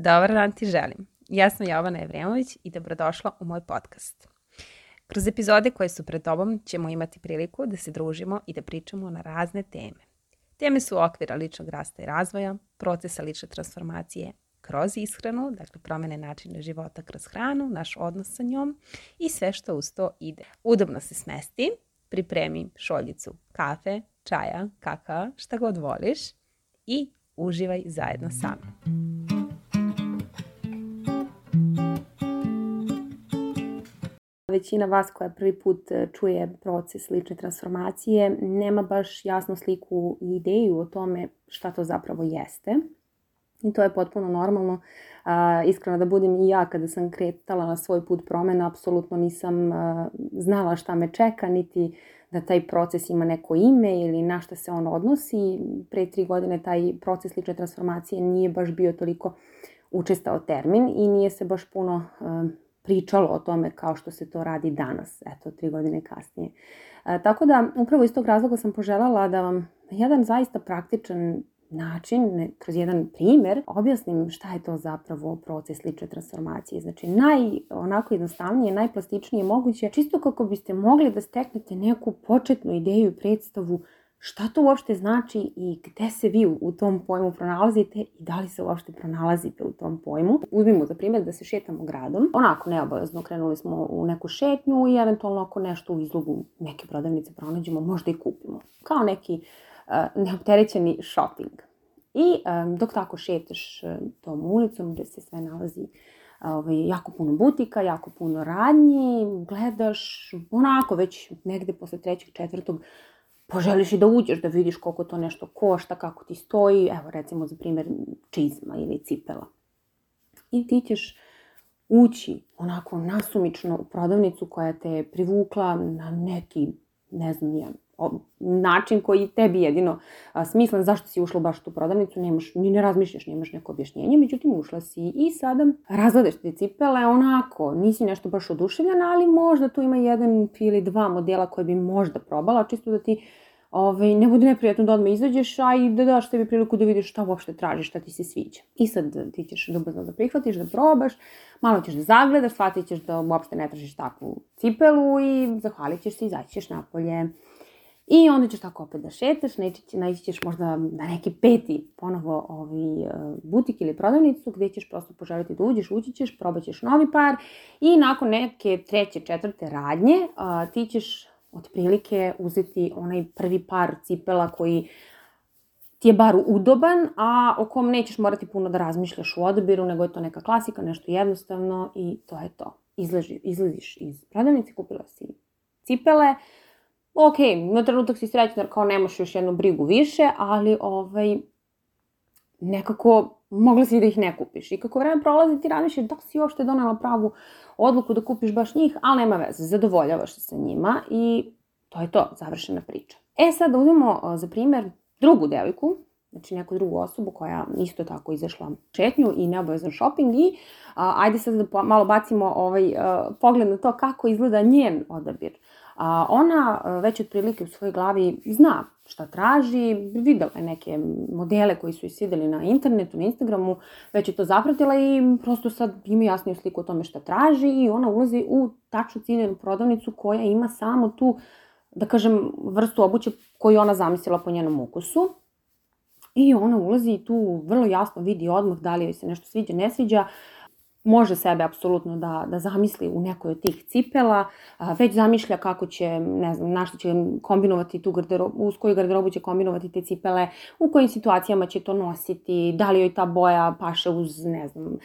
Dobar dan ti želim. Ja sam Jovana Evremović i dobrodošla u moj podcast. Kroz epizode koje su pred tobom ćemo imati priliku da se družimo i da pričamo na razne teme. Teme su okvira ličnog rasta i razvoja, procesa lične transformacije kroz ishranu, dakle promene načina života kroz hranu, naš odnos sa njom i sve što uz to ide. Udobno se smesti, pripremi šoljicu kafe, čaja, kakao, šta god voliš i uživaj zajedno sa mnom. Većina vas koja prvi put e, čuje proces lične transformacije nema baš jasnu sliku i ideju o tome šta to zapravo jeste. I to je potpuno normalno. A, iskreno da budem i ja kada sam kretala na svoj put promena, apsolutno nisam a, znala šta me čeka, niti da taj proces ima neko ime ili na šta se on odnosi. Pre tri godine taj proces lične transformacije nije baš bio toliko učestao termin i nije se baš puno a, pričalo o tome kao što se to radi danas, eto, tri godine kasnije. E, tako da, upravo iz tog razloga sam poželjala da vam jedan zaista praktičan način, ne, kroz jedan primer, objasnim šta je to zapravo proces lične transformacije. Znači, naj, onako jednostavnije, najplastičnije moguće, čisto kako biste mogli da steknete neku početnu ideju i predstavu šta to uopšte znači i gde se vi u tom pojmu pronalazite i da li se uopšte pronalazite u tom pojmu. Uzmimo za primjer da se šetamo gradom. Onako neobavezno krenuli smo u neku šetnju i eventualno ako nešto u izlogu neke prodavnice pronađemo, možda i kupimo. Kao neki uh, neopterećeni shopping. I um, dok tako šetaš uh, tom ulicom gde se sve nalazi ovaj, jako puno butika, jako puno radnji, gledaš onako već negde posle trećeg, četvrtog poželiš i da uđeš da vidiš koliko to nešto košta, kako ti stoji, evo recimo za primjer čizma ili cipela. I ti ćeš ući onako nasumično u prodavnicu koja te je privukla na neki, ne znam, ja, način koji tebi jedino a, smislen zašto si ušla baš u tu prodavnicu, nemaš, ni ne razmišljaš, nemaš neko objašnjenje, međutim ušla si i sada razgledaš te cipele onako, nisi nešto baš oduševljena, ali možda tu ima jedan ili dva modela koje bi možda probala, čisto da ti ovaj, ne bude neprijatno da odmah izađeš, a i da daš tebi priliku da vidiš šta uopšte tražiš, šta ti se sviđa. I sad ti ćeš ljubazno da prihvatiš, da probaš, malo ćeš da zagledaš, shvatit ćeš da uopšte ne tražiš takvu cipelu i zahvalit ćeš se i izaći ćeš napolje. I onda ćeš tako opet da šetaš, naići ćeš možda na neki peti ponovo ovaj, e, butik ili prodavnicu gde ćeš prosto poželiti da uđeš, ući ćeš, probat ćeš novi par i nakon neke treće, četvrte radnje ti ćeš otprilike uzeti onaj prvi par cipela koji ti je bar udoban, a o kom nećeš morati puno da razmišljaš u odabiru, nego je to neka klasika, nešto jednostavno i to je to. Izleži, izlaziš iz prodavnice, kupila si cipele, ok, na trenutak si srećna jer kao nemaš još jednu brigu više, ali ovaj, nekako mogla si da ih ne kupiš. I kako vreme prolazi ti razmišljaš da si uopšte donela pravu odluku da kupiš baš njih, ali nema veze, zadovoljavaš se sa njima i to je to, završena priča. E sad da uzmemo za primer drugu devojku, znači neku drugu osobu koja isto tako izašla šetnju i neobavezan shopping i a, ajde sad da malo bacimo ovaj a, pogled na to kako izgleda njen odabir. A, ona već otprilike u svojoj glavi zna šta traži, videla je neke modele koji su isvideli na internetu, na Instagramu, već je to zapratila i prosto sad ima jasniju sliku o tome šta traži i ona ulazi u tačnu ciljenu prodavnicu koja ima samo tu, da kažem, vrstu obuće koju ona zamislila po njenom ukusu. I ona ulazi i tu vrlo jasno vidi odmah da li joj se nešto sviđa, ne sviđa, može sebe apsolutno da, da zamisli u nekoj od tih cipela, a, već zamišlja kako će, ne znam, na što će kombinovati tu garderobu, uz koju garderobu će kombinovati te cipele, u kojim situacijama će to nositi, da li joj ta boja paše uz, ne znam,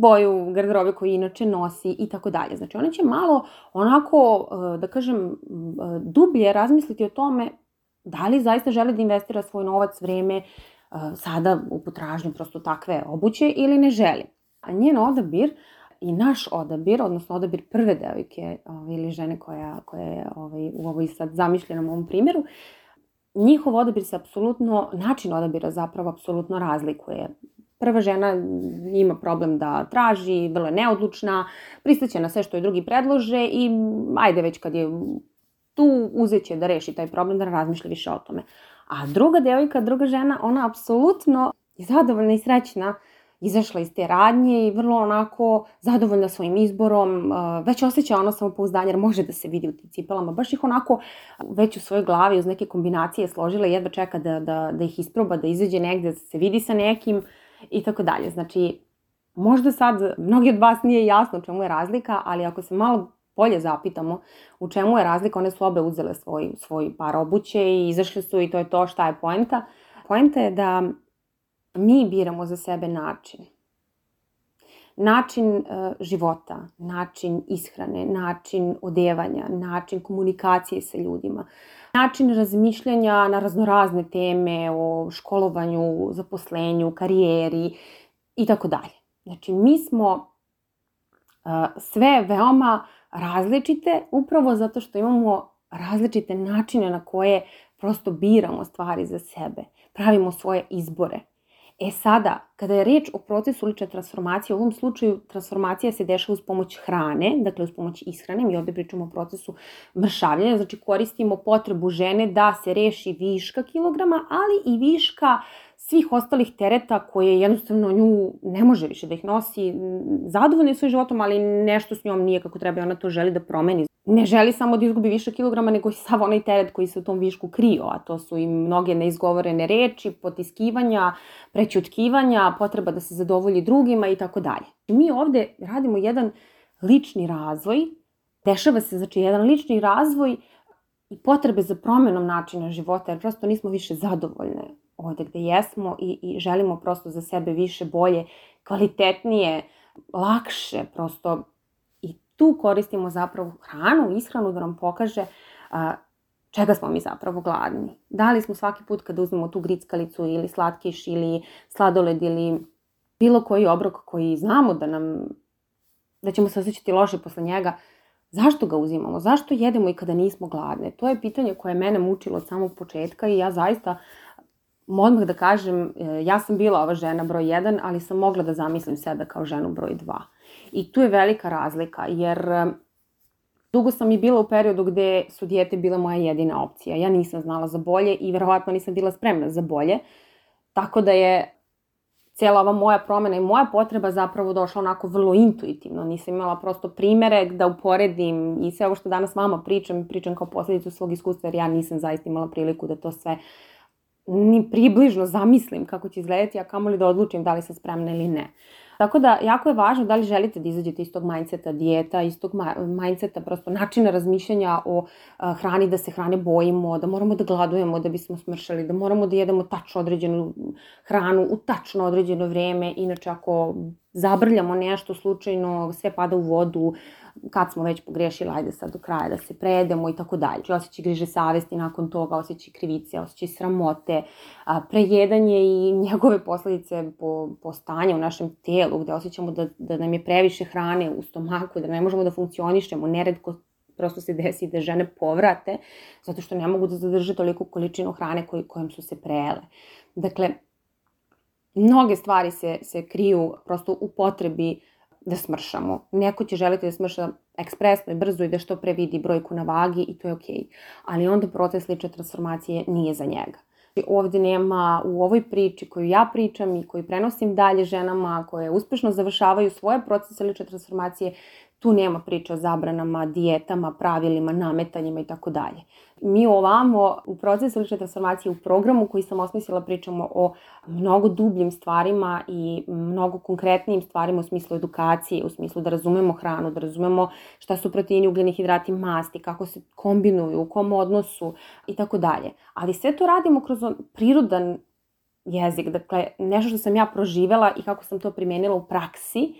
boju garderobe koju inače nosi i tako dalje. Znači ona će malo onako, da kažem, dublje razmisliti o tome da li zaista želi da investira svoj novac, vreme, sada u potražnju prosto takve obuće ili ne želi. A njen odabir i naš odabir, odnosno odabir prve devojke ovaj, ili žene koja, koja je ovaj, u ovoj sad zamišljenom ovom primjeru, njihov odabir se apsolutno, način odabira zapravo apsolutno razlikuje. Prva žena ima problem da traži, vrlo je neodlučna, pristaće na sve što je drugi predlože i ajde već kad je tu uzeće da reši taj problem, da razmišlja više o tome. A druga devojka, druga žena, ona apsolutno je zadovoljna i srećna izašla iz te radnje i vrlo onako zadovoljna svojim izborom, već osjeća ono samopouzdanje jer može da se vidi u tim cipelama, baš ih onako već u svojoj glavi uz neke kombinacije složila i jedva čeka da, da, da ih isproba, da izađe negde, da se vidi sa nekim i tako dalje. Znači, možda sad mnogi od vas nije jasno čemu je razlika, ali ako se malo bolje zapitamo u čemu je razlika, one su obe uzele svoj, svoj par obuće i izašle su i to je to šta je poenta. Poenta je da mi biramo za sebe način. Način uh, života, način ishrane, način odevanja, način komunikacije sa ljudima, način razmišljanja na raznorazne teme o školovanju, zaposlenju, karijeri i tako dalje. Znači, mi smo uh, sve veoma različite upravo zato što imamo različite načine na koje prosto biramo stvari za sebe, pravimo svoje izbore. E sada, kada je reč o procesu lične transformacije, u ovom slučaju transformacija se dešava uz pomoć hrane, dakle uz pomoć ishrane, mi ovde pričamo o procesu mršavljanja, znači koristimo potrebu žene da se reši viška kilograma, ali i viška svih ostalih tereta koje jednostavno nju ne može više da ih nosi. Zadovoljna je svojim životom, ali nešto s njom nije kako treba i ona to želi da promeni. Ne želi samo da izgubi više kilograma, nego i sav onaj teret koji se u tom višku krio, a to su i mnoge neizgovorene reči, potiskivanja, prećutkivanja, potreba da se zadovolji drugima i tako dalje. Mi ovde radimo jedan lični razvoj, dešava se znači jedan lični razvoj i potrebe za promenom načina života, jer prosto nismo više zadovoljne ovde gde jesmo i, i želimo prosto za sebe više, bolje, kvalitetnije, lakše prosto tu koristimo zapravo hranu, ishranu da nam pokaže a, čega smo mi zapravo gladni. Da li smo svaki put kada uzmemo tu grickalicu ili slatkiš ili sladoled ili bilo koji obrok koji znamo da nam da ćemo se osjećati loše posle njega, zašto ga uzimamo? Zašto jedemo i kada nismo gladne? To je pitanje koje je mene mučilo od samog početka i ja zaista odmah da kažem, e, ja sam bila ova žena broj 1, ali sam mogla da zamislim sebe kao ženu broj 2. I tu je velika razlika, jer dugo sam i bila u periodu gde su dijete bile moja jedina opcija. Ja nisam znala za bolje i verovatno nisam bila spremna za bolje. Tako da je cijela ova moja promena i moja potreba zapravo došla onako vrlo intuitivno. Nisam imala prosto primere da uporedim i sve ovo što danas vama pričam, pričam kao posledicu svog iskustva jer ja nisam zaista imala priliku da to sve uh, ni približno zamislim kako će izgledati, a kamoli da odlučim da li sam spremna ili ne. Tako da, jako je važno da li želite da izađete iz tog mindseta dijeta, iz tog mindseta prosto načina razmišljanja o hrani, da se hrane bojimo, da moramo da gladujemo da bismo smršali, da moramo da jedemo tačno određenu hranu u tačno određeno vreme, inače ako zabrljamo nešto slučajno, sve pada u vodu, kad smo već pogrešili, ajde sad do kraja da se prejedemo i tako dalje. Znači, osjećaj griže savesti nakon toga, osjećaj krivice, osjećaj sramote, prejedanje i njegove posledice po, po stanje u našem telu, gde osjećamo da, da nam je previše hrane u stomaku, da ne možemo da funkcionišemo, neredko prosto se desi da žene povrate, zato što ne mogu da zadrže toliko količinu hrane koj, kojom su se prejele. Dakle, mnoge stvari se, se kriju prosto u potrebi da smršamo. Neko će želiti da smrša ekspresno i brzo i da što pre vidi brojku na vagi i to je okej. Okay. Ali onda proces lične transformacije nije za njega. Ovde nema u ovoj priči koju ja pričam i koju prenosim dalje ženama koje uspešno završavaju svoje procese lične transformacije, tu nema priča o zabranama, dijetama, pravilima, nametanjima i tako dalje. Mi ovamo u procesu lične transformacije u programu koji sam osmislila pričamo o mnogo dubljim stvarima i mnogo konkretnijim stvarima u smislu edukacije, u smislu da razumemo hranu, da razumemo šta su proteini, ugljeni hidrati, masti, kako se kombinuju, u kom odnosu i tako dalje. Ali sve to radimo kroz prirodan jezik, dakle nešto što sam ja proživela i kako sam to primenila u praksi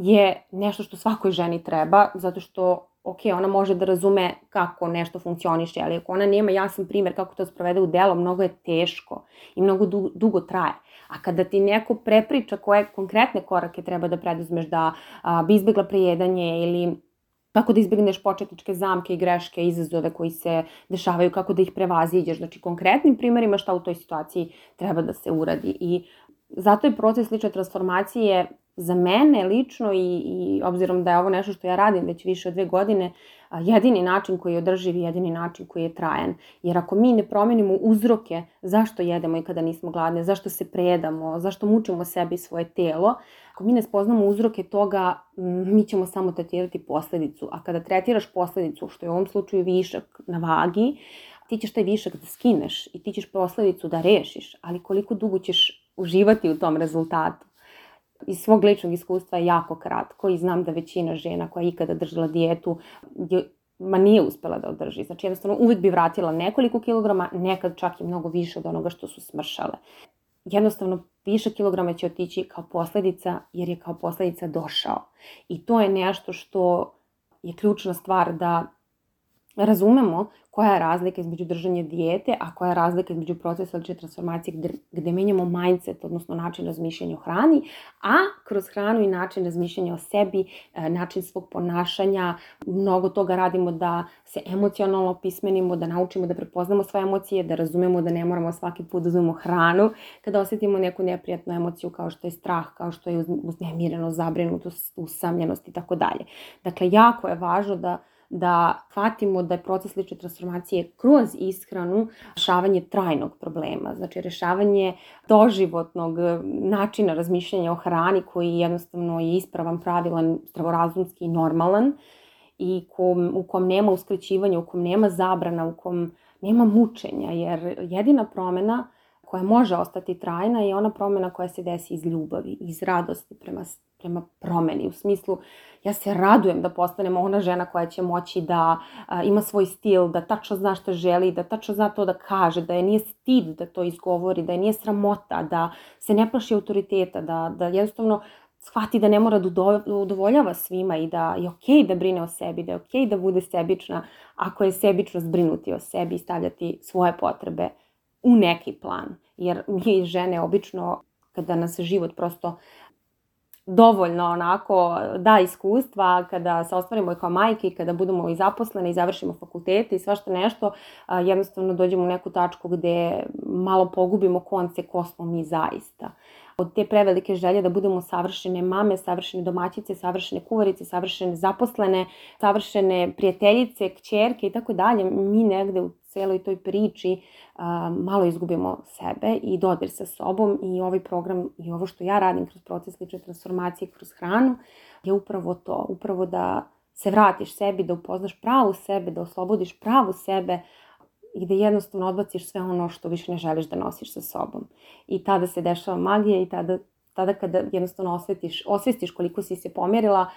je nešto što svakoj ženi treba, zato što ok, ona može da razume kako nešto funkcioniše, ali ako ona nema jasan primer kako to sprovede u delo, mnogo je teško i mnogo dugo, dugo traje. A kada ti neko prepriča koje konkretne korake treba da preduzmeš da a, bi izbjegla prejedanje ili kako da izbjegneš početničke zamke i greške, izazove koji se dešavaju, kako da ih prevaziđeš. Znači, konkretnim primerima šta u toj situaciji treba da se uradi. I zato je proces lične transformacije za mene lično i, i obzirom da je ovo nešto što ja radim već više od dve godine, jedini način koji je održiv i jedini način koji je trajan. Jer ako mi ne promenimo uzroke zašto jedemo i kada nismo gladne, zašto se prejedamo, zašto mučimo sebi i svoje telo, ako mi ne spoznamo uzroke toga, mi ćemo samo tretirati posledicu. A kada tretiraš posledicu, što je u ovom slučaju višak na vagi, ti ćeš taj višak da skineš i ti ćeš posledicu da rešiš, ali koliko dugo ćeš uživati u tom rezultatu iz svog ličnog iskustva je jako kratko i znam da većina žena koja je ikada držala dijetu je ma nije uspela da održi. Znači jednostavno uvijek bi vratila nekoliko kilograma, nekad čak i mnogo više od onoga što su smršale. Jednostavno više kilograma će otići kao posledica jer je kao posledica došao. I to je nešto što je ključna stvar da razumemo koja je razlika između držanja dijete, a koja je razlika između procesa lične transformacije gde, gde menjamo mindset, odnosno način razmišljanja o hrani, a kroz hranu i način razmišljanja o sebi, e, način svog ponašanja, mnogo toga radimo da se emocionalno pismenimo, da naučimo da prepoznamo svoje emocije, da razumemo da ne moramo svaki put da uzmemo hranu kada osetimo neku neprijatnu emociju kao što je strah, kao što je uznemirenost, zabrinutost, usamljenost i tako dalje. Dakle, jako je važno da da shvatimo da je proces lične transformacije kroz ishranu rešavanje trajnog problema, znači rešavanje doživotnog načina razmišljanja o hrani koji jednostavno je ispravan, pravilan, zdravorazumski i normalan i kom, u kom nema uskrećivanja, u kom nema zabrana, u kom nema mučenja, jer jedina promena koja može ostati trajna je ona promena koja se desi iz ljubavi, iz radosti prema, prema promeni. U smislu, ja se radujem da postanem ona žena koja će moći da a, ima svoj stil, da tačno zna što želi, da tačno zna to da kaže, da je nije stid da to izgovori, da je nije sramota, da se ne plaši autoriteta, da, da jednostavno shvati da ne mora da udovoljava svima i da je okej okay da brine o sebi, da je okej okay da bude sebična ako je sebično zbrinuti o sebi i stavljati svoje potrebe u neki plan. Jer mi žene obično, kada nas život prosto dovoljno onako da iskustva kada se ostvarimo i kao majke i kada budemo i zaposlene i završimo fakultete i svašta nešto, jednostavno dođemo u neku tačku gde malo pogubimo konce ko smo mi zaista od te prevelike želje da budemo savršene mame, savršene domaćice, savršene kuvarice, savršene zaposlene, savršene prijateljice, kćerke i tako dalje, mi negde u celoj toj priči a, malo izgubimo sebe i dodir sa sobom i ovaj program i ovo što ja radim kroz proces lične transformacije kroz hranu je upravo to, upravo da se vratiš sebi, da upoznaš pravu sebe, da oslobodiš pravu sebe, i da jednostavno odbaciš sve ono što više ne želiš da nosiš sa sobom. I tada se dešava magija i tada, tada kada jednostavno osvetiš, osvestiš koliko si se pomjerila,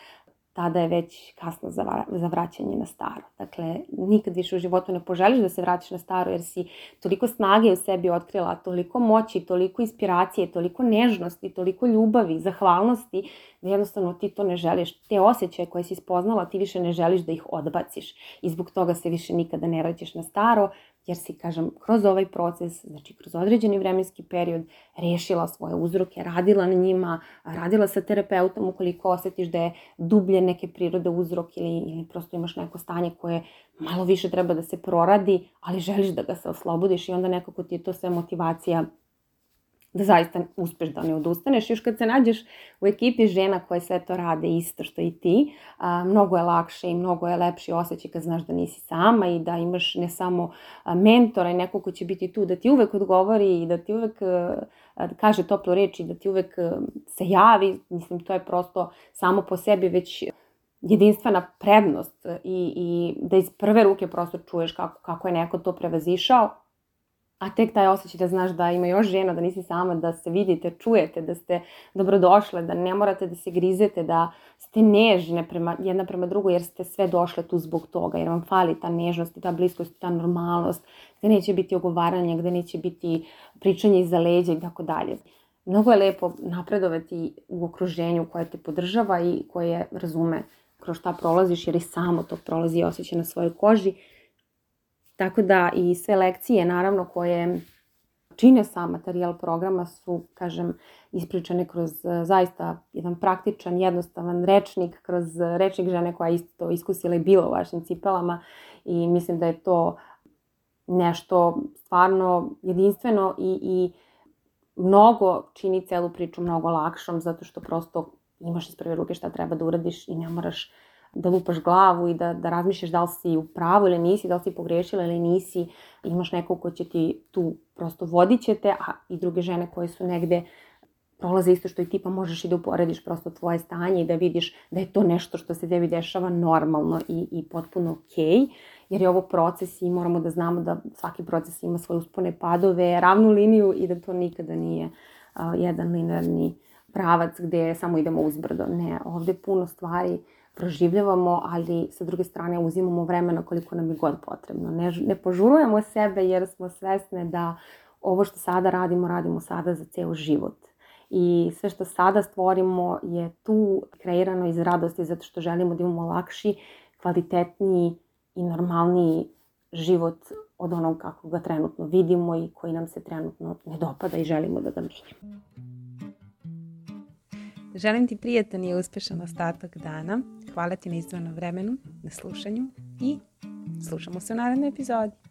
tada je već kasno za, za vraćanje na staro. Dakle, nikad više u životu ne poželiš da se vratiš na staro jer si toliko snage u sebi otkrila, toliko moći, toliko inspiracije, toliko nežnosti, toliko ljubavi, zahvalnosti, da jednostavno ti to ne želiš. Te osjećaje koje si spoznala, ti više ne želiš da ih odbaciš i zbog toga se više nikada ne vraćaš na staro, jer si, kažem, kroz ovaj proces, znači kroz određeni vremenski period, rešila svoje uzroke, radila na njima, radila sa terapeutom ukoliko osetiš da je dublje neke prirode uzrok ili, ili prosto imaš neko stanje koje malo više treba da se proradi, ali želiš da ga se oslobodiš i onda nekako ti je to sve motivacija da zaista uspeš da ne odustaneš. Još kad se nađeš u ekipi žena koje sve to rade isto što i ti, a, mnogo je lakše i mnogo je lepši osjećaj kad znaš da nisi sama i da imaš ne samo mentora i neko ko će biti tu da ti uvek odgovori i da ti uvek a, kaže toplo reči, da ti uvek a, se javi. Mislim, to je prosto samo po sebi već jedinstvena prednost i, i da iz prve ruke prosto čuješ kako, kako je neko to prevazišao a tek taj osjećaj da znaš da ima još žena, da nisi sama, da se vidite, čujete, da ste dobrodošle, da ne morate da se grizete, da ste nežne prema, jedna prema drugoj, jer ste sve došle tu zbog toga, jer vam fali ta nežnost i ta bliskost i ta normalnost, gde neće biti ogovaranje, gde neće biti pričanje iza leđa i tako dalje. Mnogo je lepo napredovati u okruženju koje te podržava i koje razume kroz šta prolaziš, jer i samo to prolazi i osjeća na svojoj koži Tako da i sve lekcije, naravno, koje čine sam materijal programa su, kažem, ispričane kroz e, zaista jedan praktičan, jednostavan rečnik, kroz rečnik žene koja isto to iskusila i bila u vašim cipelama i mislim da je to nešto stvarno jedinstveno i, i mnogo čini celu priču mnogo lakšom zato što prosto imaš iz prve ruke šta treba da uradiš i ne moraš da lupaš glavu i da, da razmišljaš da li si u pravu ili nisi, da li si pogrešila ili nisi. Imaš nekog ko će ti tu prosto vodit će te, a i druge žene koje su negde prolaze isto što i ti, pa možeš i da uporediš prosto tvoje stanje i da vidiš da je to nešto što se tebi dešava normalno i, i potpuno okej, okay, jer je ovo proces i moramo da znamo da svaki proces ima svoje uspone padove, ravnu liniju i da to nikada nije uh, jedan linearni pravac gde samo idemo uzbrdo. Ne, ovde puno stvari proživljavamo, ali sa druge strane uzimamo vremena koliko nam je god potrebno. Ne, ne požurujemo sebe jer smo svesne da ovo što sada radimo, radimo sada za ceo život. I sve što sada stvorimo je tu kreirano iz radosti zato što želimo da imamo lakši, kvalitetniji i normalniji život od onog kako ga trenutno vidimo i koji nam se trenutno ne dopada i želimo da ga menjamo. Želim ti prijatan i uspešan ostatak dana. Hvala ti na izdvojenom vremenu, na slušanju i slušamo se u narednoj epizodi.